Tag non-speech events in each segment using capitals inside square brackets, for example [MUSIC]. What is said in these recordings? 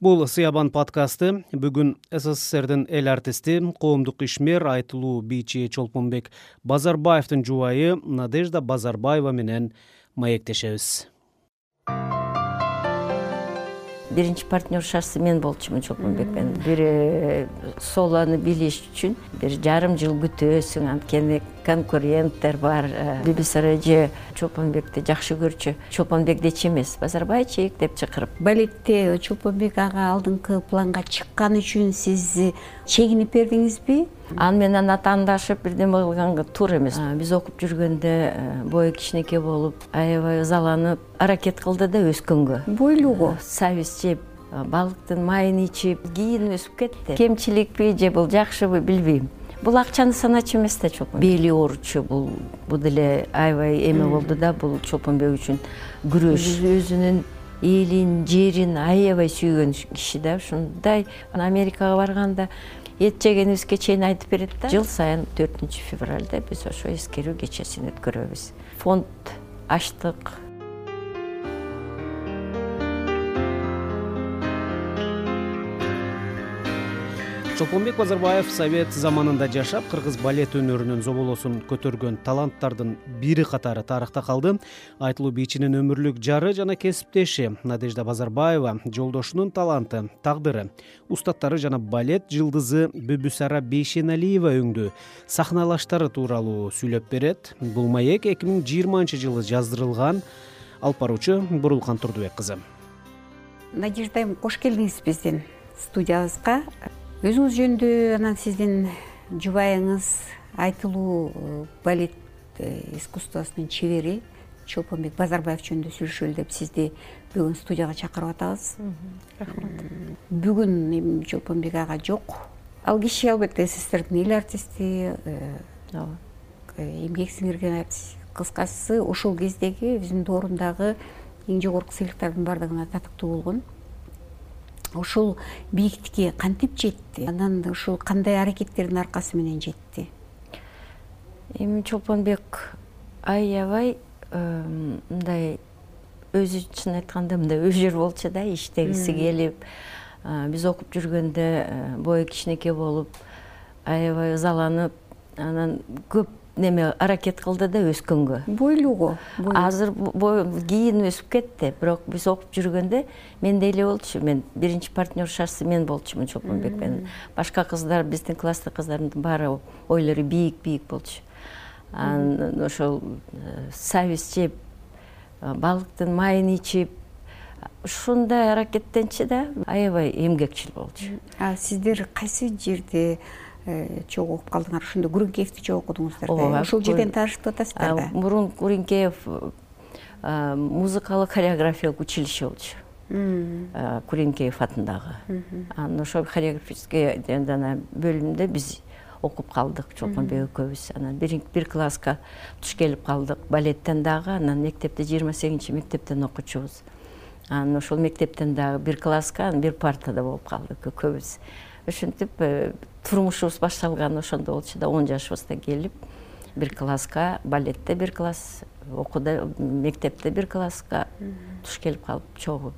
бул сыябан подкасты бүгүн сссрдин эл артисти коомдук ишмер айтылуу бийчи чолпонбек базарбаевдин жубайы надежда базарбаева менен маектешебиз. Биринчи партнершасы мен болчумун чолпонбек менен бир солону билиш үчүн бир жарым жыл күтөсүң анткени конкуренттер бар. Бибисара эже чолпонбекти жакшы көрчү. Чолпонбек дечи эмес базарбайчик деп чакырып. Балетте чолпонбек ага алдыңкы планга чыккан үчүн сиз чегинип бердиңизби аны менен атаандашып бирдеме кылганга туура эмес. Биз окуп жүргөндө э, бою кичинекей болуп аябай ызаланып аракет кылды да өскөнгө бойлууго сабиз жеп балыктын майын ичип кийин өсүп кетти. Кемчиликпи же бул жакшыбы билбейм бул акчаны саначу эмес да чолпон бели ооручу бул. Бул деле аябай эме болду да бул чолпонбек үчүн күрөш. Өзүнүн элин жерин аябай сүйгөн киши да. Ушундай америкага барганда эт жегенибизге чейин айтып берет да. Жыл сайын төртүнчү февралда биз ошо эскерүү кечесин өткөрөбүз. Фонд ачтык чолпонбек базарбаев совет заманында жашап кыргыз балет өнөрүнүн зоболосун көтөргөн таланттардын бири катары тарыхта калды. Айтылуу бийчинин өмүрлүк жары жана кесиптеши надежда базарбаева жолдошунун таланты тагдыры. Устаттары жана балет жылдызы бүбүсара бейшеналиева өңдүү сахналаштары тууралуу сүйлөп берет. Бул маек эки миң жыйырманчы жылы жаздырылган. Алып баруучу бурулкан турдубек кызы. Надежда айым кош келдиңиз биздин студиябызга өзүңүз жөнүндө анан сиздин жубайыңыз айтылуу э, балет э, искусствосунун чебери чолпонбек базарбаев жөнүндө сүйлөшөлү деп сизди бүгүн студияга чакырып атабыз. Рахмат. Бүгүн эми чолпонбек ага жок. Ал киши албетте сссрдин эл артисти э, ооба. эмгек сиңирген артист кыскасы ошол кездеги биздин доорундагы эң жогорку сыйлыктардын баардыгына татыктуу болгон ушул бийиктикке кантип жетти? Анан ушул кандай аракеттердин аркасы менен жетти? Эми чолпонбек аябай э, мындай өзү чын айтканда мындай өжөр болчу да иштегиси келип биз окуп жүргөндө э, бою кичинекей болуп аябай ызаланып анан көп неме аракет кылды да өскөнгө. Бойлууго азыр кийин өсүп кетти бирок биз окуп жүргөндө мендей эле болчу мен биринчи партнершасы мен болчумун чолпонбек менен. Башка кыздар биздин класстык кыздардын баары ойлору бийик бийик болчу анан ошол э, сабиз жеп э, балыктын майын ичип ушундай аракеттенчи да аябай эмгекчил болчу. А сиздер кайсы жерде чогуу окуп калдыңар. Ошондо куренкеевди чогуу окудуңуздар да. Ооба ошол жерден таанышып атасыздар да. Мурун куренкеев музыкалык хореографиялык училище болчу куренкеев атындагы. Анан ошол хореографический жана бөлүмүндө биз окуп калдык чолпонбек экөөбүз анан бир класска туш келип калдык балеттен дагы. Анан мектепте жыйырма сегизинчи мектептен окучубуз. Анан ошол мектептен дагы бир класска анан бир партада болуп калдык экөөбүз ушинтип э, турмушубуз башталганы ошондо болчу да он жашыбызда келип бир класска балетте бир класс окууда мектепте бир класска туш келип калып чогуу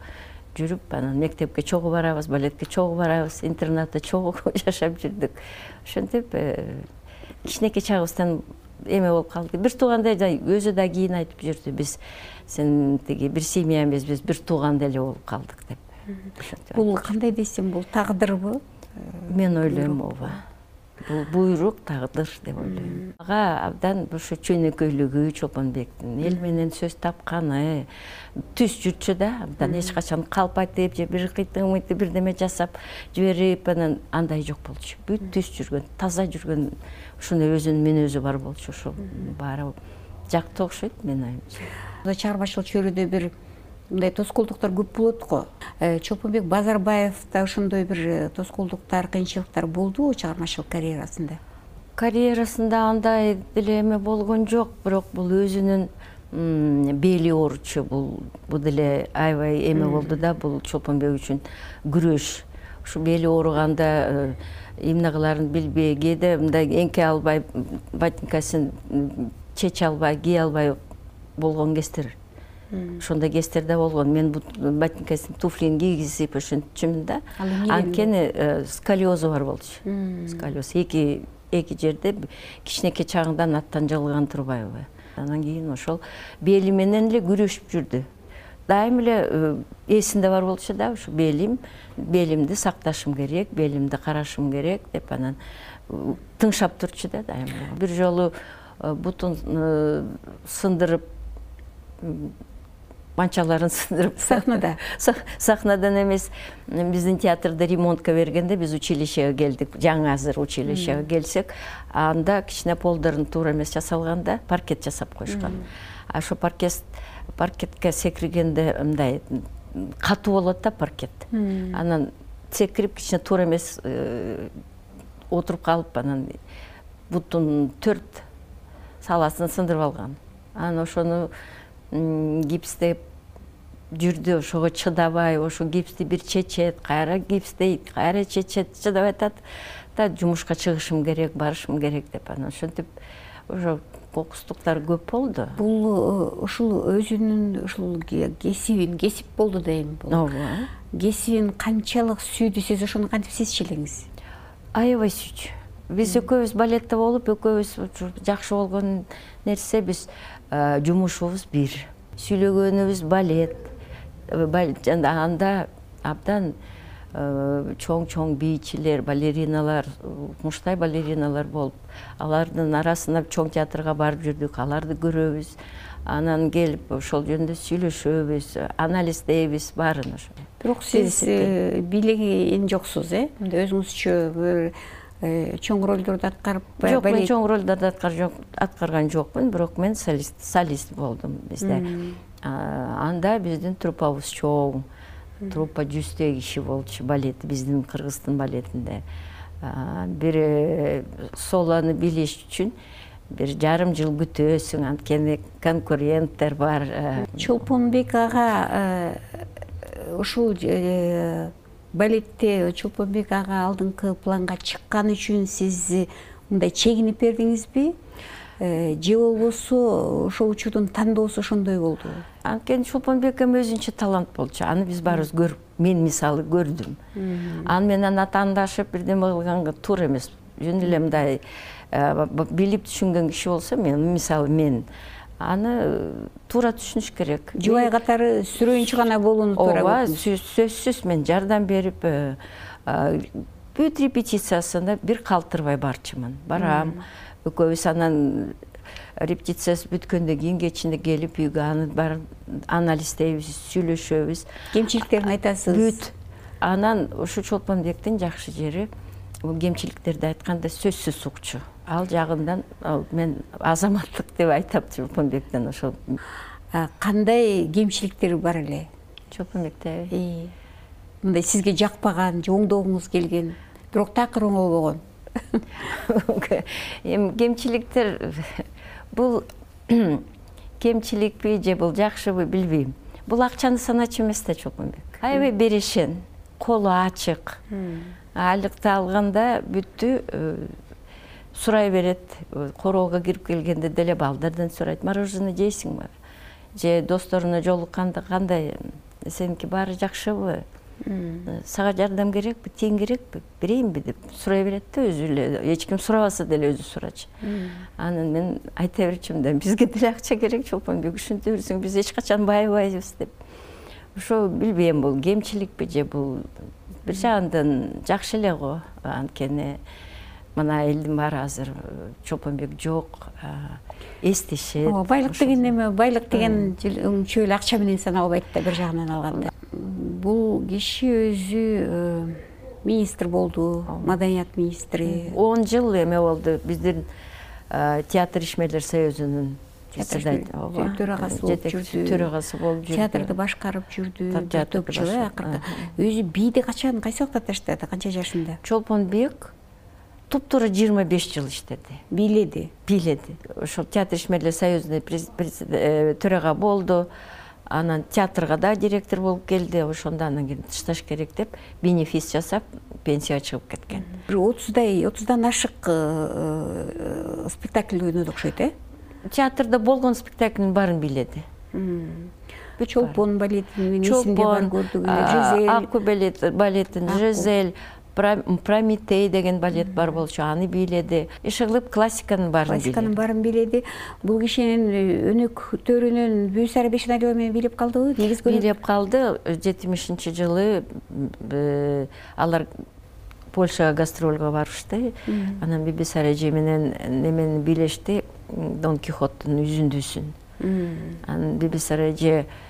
жүрүп анан мектепке чогуу барабыз балетке чогуу барабыз интернатта чогуу [LAUGHS] жашап жүрдүк. Ошентип э, кичинекей чагыбыздан эме болуп калды. Бир туугандай өзү да кийин айтып жүрдү биз сен тиги бир семья эмеспиз бир туугандай эле болуп калдык деп. Бул кандай десем бул тагдырбы мен ойлойм ооба. бул буйрук тагдыр деп ойлойм. Ага абдан ошо чөнөкөйлүгү чолпонбектин эл менен сөз тапканы түз жүрчү да абдан эч качан калп айтып же бир кыйтык мыйтык бирдеме жасап жиберип анан андай жок болчу. Бүт түз жүргөн таза жүргөн ушундай өзүнүн мүнөзү бар болчу ошол баары. Жакты окшойт менин оюмча чыгармачылык чөйрөдө бир мындай тоскоолдуктар көп болот го. Э, чолпонбек базарбаевда ошондой бир э, тоскоолдуктар кыйынчылыктар болдубу чыгармачылык карьерасында? Карьерасында андай деле эме болгон жок бирок бул өзүнүн бели ооручу бул бул деле аябай эме болду да бул чолпонбек үчүн күрөш. Ушу бели ооруганда эмне кылаарын билбей кээде мындай эңке албай ботинкасын чече албай кие албай болгон кездер ошондой кездер да болгон. Мен ботинкасин туфлини кийгизип ошентчүмүн да. Анткени э, сколиозу бар болчу. Сколиоз. Эки эки жерде кичинекей чагыңдан аттан жылган турбайбы. Анан кийин ошол бели менен эле күрөшүп жүрдү. Дайым эле э, эсинде бар болчу да ушу белим. Белимди сакташым керек белимди карашым керек деп анан э, тыңшап турчу да дайым эле. Бир жолу бутун сындырып манчаларын сындырып [LAUGHS] сахнада. Сахнадан эмес биздин театрда ремонтко бергенде биз училищеге келдик. Жаңы азыр училищеге келсек анда кичине полдорун туура эмес жасалган да паркет жасап коюшкан. Ошо паркетке секиргенде мындай катуу болот да паркет. Анан секирип кичине туура эмес э, отуруп калып анан буттун төрт саласын сындырып алган. Анан ошону гипстеп жүрдү ошого чыдабай ошо гипсти бир чечет кайра гипстейт кайра чечет чыдабай атат да жумушка чыгышым керек барышым керек деп анан ошентип ошо кокустуктар көп болду. Бул э, ушул өзүнүн ушул кесибин кесип болду да эми бул. Ооба. Кесибин канчалык сүйдү сиз ошону кантип сезчү элеңиз аябай сүйчү биз экөөбүз балетте болуп экөөбүз жакшы болгон нерсе биз э, жумушубуз бир. Сүйлөгөнүбүз балет анда абдан э, чоң чоң бийчилер балериналар мужской балериналар болуп алардын арасына чоң театрга барып жүрдүк аларды көрөбүз. Анан келип ошол жөнүндө сүйлөшөбүз анализдейбиз баарын ошо. Бирок сиз э, бийлеген жоксуз э? Мындай өзүңүзчө бир э, чоң ролдорду аткарып жок мен чоң ролдорду аткарган жокмун бирок мен солист болдум бизде анда биздин труппабыз чоң. Труппа жүздөй киши болчу балет биздин кыргыздын балетинде. Бир э, солону билиш үчүн бир жарым жыл күтөсүң анткени конкуренттер бар э. чолпонбек ага э, ушул балетте чолпонбек ага алдыңкы планга чыккан үчүн сиз мындай чегинип бердиңизби? Э, же болбосо ошол учурдун тандоосу ошондой болду. Анткени чолпонбек эми өзүнчө талант болчу. Аны биз баарыбыз көрүп мен мисалы көрдүм. Аны менен атаандашып бирдеме кылганга туура эмес. Жөн эле мындай э, билип түшүнгөн киши болсо мен мисалы мен. Аны туура түшүнүш керек. Жубай катары сүрөөнчү гана болууну туура ооба сөзсүз мен жардам берип э, бүт репетициясына бир калтырбай барчумун барам экөөбүз анан репетициясы бүткөндөн кийин кечинде келип үйгө аны баарын анализдейбиз сүйлөшөбүз. Кемчиликтерин айтасыз? Бүт. Анан ушу чолпонбектин жакшы жери бул кемчиликтерди айтканда сөзсүз укчу. Ал жагынан мен азаматтык деп айтам чолпонбектен ошол. Кандай кемчиликтери бар эле? Чолпонбектеби мындай сизге жакпаган же оңдогуңуз келген бирок такыр оңолбогон эми кемчиликтер бул [CLEARS THROAT] кемчиликпи же бул жакшыбы билбейм. Бул акчаны саначу эмес да чолпонбек аябай берешен колу ачык. Айлыкты алганда бүттү э, сурай берет короого кирип келгенде деле балдардан сурайт. Мороженое жейсиңби? Же досторуна жолукканда кандай? Сеники баары жакшыбы сага жардам керекпи тиң керекпи? Берейинби деп сурай берет да өзү эле эч ким сурабаса деле өзү сурачу анан мен айта берчүмүн да бизге деле акча керек чолпонбек ушинте берсең биз эч качан баайбайбыз деп. Ошо билбейм бул кемчиликпи же бул бир жагынан жакшы эле го. Анткени мына элдин баары азыр чолпонбек жок эстешет. Ооба байлык деген эме байлык деген чөй эле акча менен саналбайт да бир жагынан алганда бул киши өзү э, министр болду маданият министри. Он жыл эме болду биздин э, театр ишмерлер союзунун төрагасы болуп жүрдү. төрагасы болуп жүрдү. Театрды башкарып жүрдү. Бир жыл э акыркы өзү бийди качан кайсы убакта таштады канча жашында? Чолпонбек туптуура жыйырма беш жыл иштеди. Бийледи бийледи ошол театр ишмерлер союзунун э, төрага болду анан театрга да директор болуп келди ошондо анан кийин тышташ керек деп бенефис жасап пенсияга чыгып кеткен. Бир отуздай отуздан ашык э, спектакль ойноду окшойт э? Театрда болгон спектаклдин баарын бийледи бүт чолпон балетинин эсимде бар көрдүк эле жизель. Ак үй балетин жизель прометей деген балет бар болчу аны бийледи. Иш кылып классиканын баарын классиканын баарын бийледи. Бул кишинин э, өнөктөрүнүн бүүсара бешеналиева менен бийлеп калдыбы негизги бийлеп калды. Жетимишинчи жылы алар польшага гастролго барышты. Анан бибисара эже менен немени бийлешти. Дон кихоттун үзүндүсүн анан бибисара эже Э,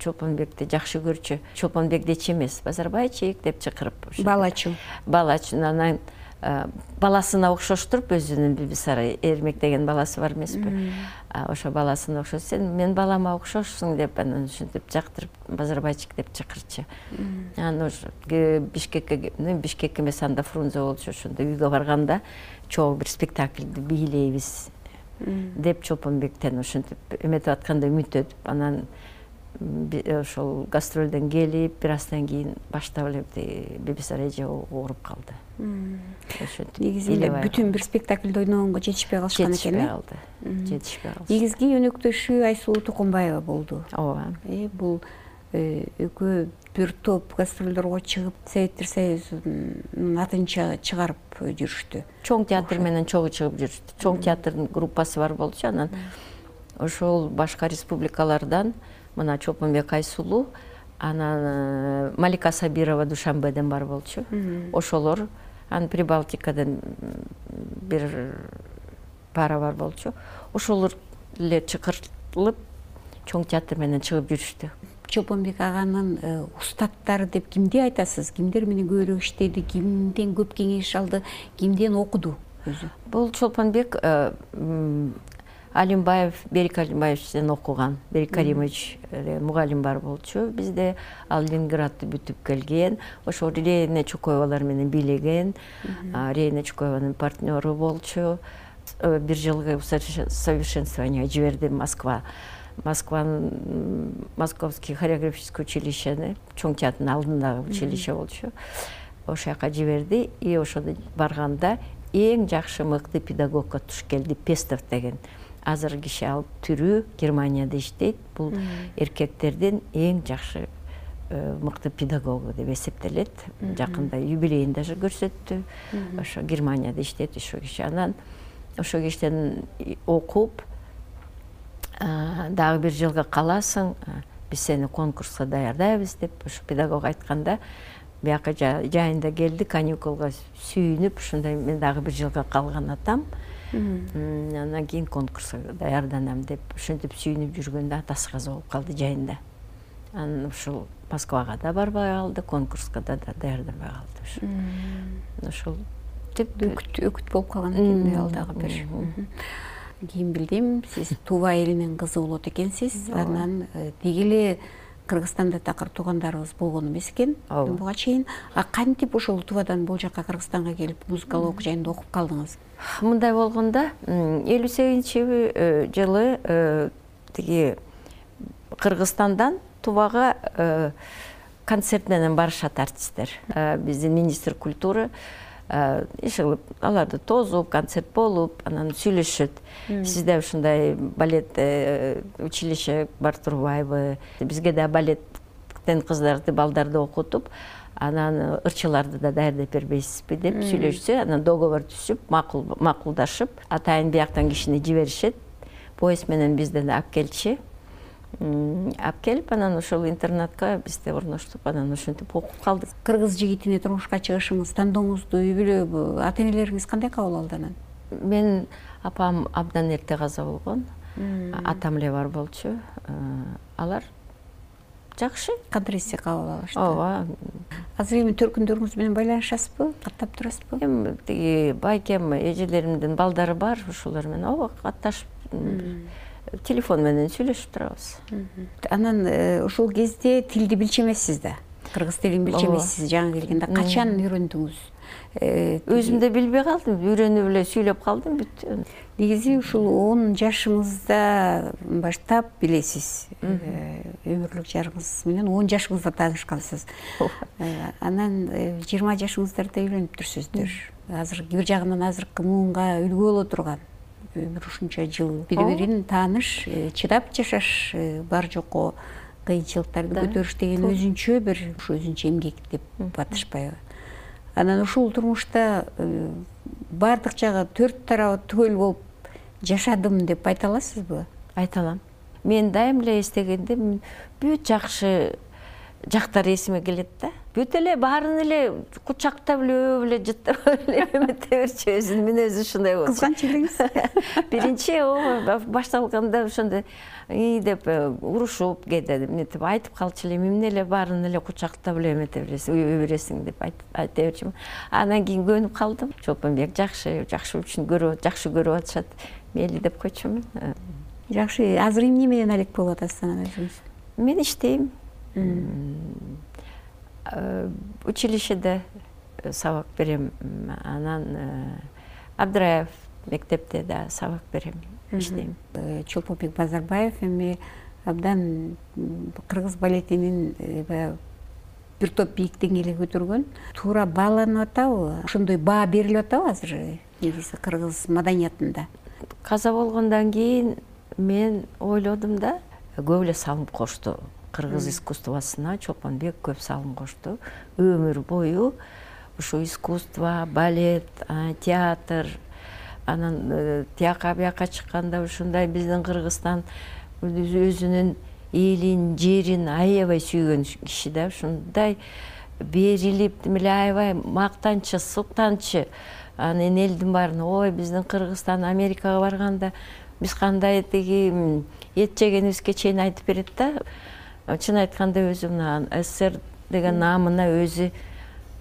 чолпонбекти жакшы көрчү. Чолпонбек дечи эмес. Базарбайчик деп чакырып балачу балачу. Анан э, баласына окшоштуруп өзүнүн бибисара эрмек деген баласы бар эмеспи. Ошо баласына окшош. Сен менин балама окшошсуң деп анан ушинтип жактырып базарбайчик деп чакырчу анан ошо бишкекке бишкек эмес анда фрунзе болчу ошондо үйгө барганда чогуу бир спектакльди бийлейбиз. Деп чолпонбектен ушинтип эметип атканда үмүттөнүп анан ошол гастролдон келип бир аздан кийин баштап эле бибисара эже ооруп калды. Ошентип негизи эле бүтүн бир спектакльде ойногонго жетишпей калышкан экен жетишпей калды. Жетишпей калды негизги өнөктөшү айсулуу тукумбаева болду. Ооба. Э, бул э, экөө бир топ гастролдорго чыгып советтер союзунун атын чыгарып жүрүштү. Чоң театр менен чогуу чыгып жүрүштү. Чоң театрдын группасы бар болчу анан. Ошол башка республикалардан мына чолпонбек айсулуу анан э, малика сабирова душанбеден бар болчу. Ошолор анан прибалтикадан бир пара бар болчу. Ошолор эле чакыртылып чоң театр менен чыгып жүрүштү. Чолпонбек аганын э, устаттары деп кимди айтасыз? Кимдер менен көбүрөөк иштеди кимден көп кеңеш алды кимден окуду өзү? Бул чолпонбек э, алимбаев берик алимбаевичтен окуган. Берик каримович э, мугалим бар болчу. Бизде ал ленинградты бүтүп келген. Ошо рейна чукоевалар менен бийлеген рейна чукоеванын партнеру болчу. Э, бир жылгы совершенствование жиберди москва. Москванын московский хореографический училищени чоң театрдын алдындагы училище болчу. Ошол жака жиберди и ошондо барганда эң жакшы мыкты педагогко туш келди. Пестов деген азыр киши ал тирүү германияда иштейт. Бул эркектердин эң жакшы э, мыкты педагогу деп эсептелет. Жакында юбилейин даже көрсөттү. Ошо германияда иштейт ошол киши. Анан ошол кишиден окуп дагы бир жылга каласың биз сени конкурска даярдайбыз деп ошо педагог айтканда бияка жайында келди каникулга сүйүнүп ушундай мен дагы бир жылга калган атам андан кийин конкурска даярданам деп ошентип сүйүнүп жүргөндө атасы каза болуп калды жайында. Анан ушул москвага да барбай калды конкурска да даярданбай калды ошо ошол өкүт болуп калган экен ал дагы бир кийин билдим сиз тува элинин кызы болот экенсиз. Анан э, деги эле кыргызстанда такыр туугандарыбыз болгон эмес экен. Буга чейин а кантип ошол тувадан бул жака кыргызстанга келип музыкалык жайында окуп калдыңыз? Мындай болгондо элүү сегизинчи э, жылы э, тиги кыргызстандан тувага э, концерт менен барышат артисттер биздин министр культуры иш кылып аларды тосуп концерт болуп анан сүйлөшүшөт сизде ушундай балет училище бар турбайбы? Бизге да балеттен кыздарды балдарды окутуп анан ырчыларды да даярдап бербейсизби деп сүйлөшсө анан договор түзүп макулдашып атайын бияктан кишини жиберишет. Поезд менен бизден алып келчү алып келип анан ошол интернатка бизди орноштуруп анан ошентип окуп калдык. Кыргыз жигитине турмушка чыгышыңыз тандооңузду үй бүлө ата энелериңиз кандай кабыл алды анан? Менин апам абдан эрте каза болгон. Атам эле бар болчу алар жакшы. Кантип эле кабыл алышты. Ооба. Азыр эми төркүндөрүңүз менен байланышасызбы каттап турасызбы? Эми тиги байкем эжелеримдин балдары бар ошолор менен. Ооба катташып телефон менен сүйлөшүп турабыз. Анан э, ошол кезде тилди билчү эмессиз да. Кыргыз тилин билчү эмессиз жаңы келгенде. Качан үйрөндүңүз? Э, өзүм да билбей калдым үйрөнүп эле сүйлөп калдым бүт негизи ушул он жашыңызда баштап билесиз. Э, өмүрлүк жарыңыз менен он жашыңызда таанышкансыз. Э, анан жыйырма жашыңыздарда үйлөнүп жүрсүздөр азыр бир жагынан азыркы муунга үлгү боло турган өмүр ушунча жыл бири бирин тааныш чыдап жашаш бар жокко кыйынчылыктарды көтөрүш деген өзүнчө бир ушу өзүнчө эмгек деп атышпайбы анан ушул турмушта э, баардык жагы төрт тарабы түгөл болуп жашадым деп айта аласызбы? Айта алам. Мен дайым эле эстегенде бүт жакшы жактары эсиме келет да. Бүт эле баарын эле кучактап эле өөп эле жыттап [LAUGHS] эле эмете берчү өзүнүн мүнөзү ушундай болчу кызганч элеңиз [LAUGHS] биринчи ооба башталганда ошондой ии деп э, урушуп кээде эмнетип айтып калчу элем эмне эле баарын эле кучактап эле эмете бересиң өө бересиң деп айта берчүмүн анан кийин көнүп калдым. Чолпонбек жакшы жакшы үчүн көрүп жакшы көрүп атышат мейли деп койчумун. Э. жакшы азыр эмне менен алек болуп атасыз анан өзүңүз? Мен иштейм училищеде сабак берем. Анан абдыраев мектепте да сабак берем иштейм. Э, чолпонбек базарбаев эми абдан кыргыз балетинин э, баягы бир топ бийик деңгээлге көтөргөн. Туура бааланып атабы ошондой баа берилип атабы азыр негизи кыргыз маданиятында. Каза болгондон кийин мен ойлодум да көп эле салым кошту кыргыз искусствосуна чолпонбек көп салым кошту өмүр бою ушу искусство балет театр анан э, тияка бияка чыкканда ушундай биздин кыргызстан өзүнүн элин жерин аябай сүйгөн киши да. Ушундай берилип эле аябай мактанчы суктанчы. Анан элдин баарына ой биздин кыргызстан америкага барганда биз кандай тиги эт жегенибизге чейин айтып берет да чын айтканда өзү мына ссср деген наамына өзү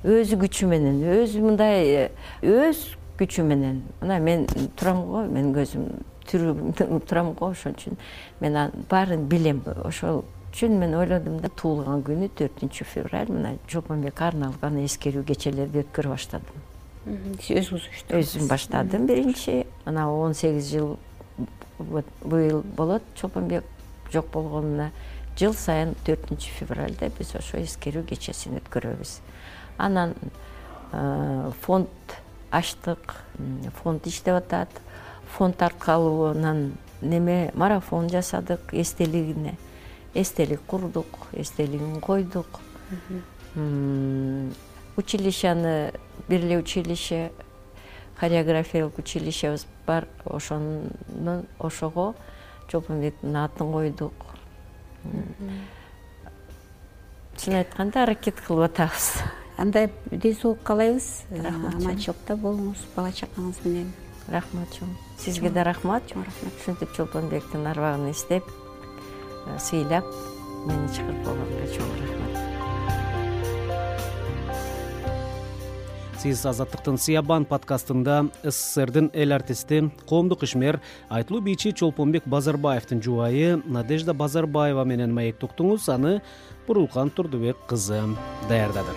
өзү күчү менен өзү мындай өз күчү менен мына мен турам го менин көзүм тирүү турам го ошон үчүн мен анын баарын билем ошол үчүн мен ойлодум да туулган күнү төртүнчү февраль мына чолпонбекке арналган эскерүү кечелерди өткөрүп баштадым өзүңүз өзүм баштадым биринчи мына он сегиз жыл быйыл болот чолпонбек жок болгонуна жыл сайын төртүнчү февралда биз ошо эскерүү кечесин өткөрөбүз. Анан э, фонд ачтык фонд иштеп атат. Фонд аркылууунан неме марафон жасадык эстелигине. Эстелик курдук эстелигин койдук. Училищаны бир эле училище хореографиялык училищебиз бар. Ошонун ошого чолпонбектин атын койдук чын айтканда аракет кылып атабыз. Андай ден соолук каалайбыз рахмат аманчылыкта болуңуз бала чакаңыз менен. Рахмат чоң. Сизге да рахмат. Чоң рахмат. Ушинтип чолпонбектин арбагын эстеп э, сыйлап мени чакырып койгонуңа чоң рахмат сиз азаттыктын сыябан подкастында сссрдин эл артисти коомдук ишмер айтылуу бийчи чолпонбек базарбаевдин жубайы надежда базарбаева менен маектеп уктуңуз аны бурулкан турдубек кызы даярдады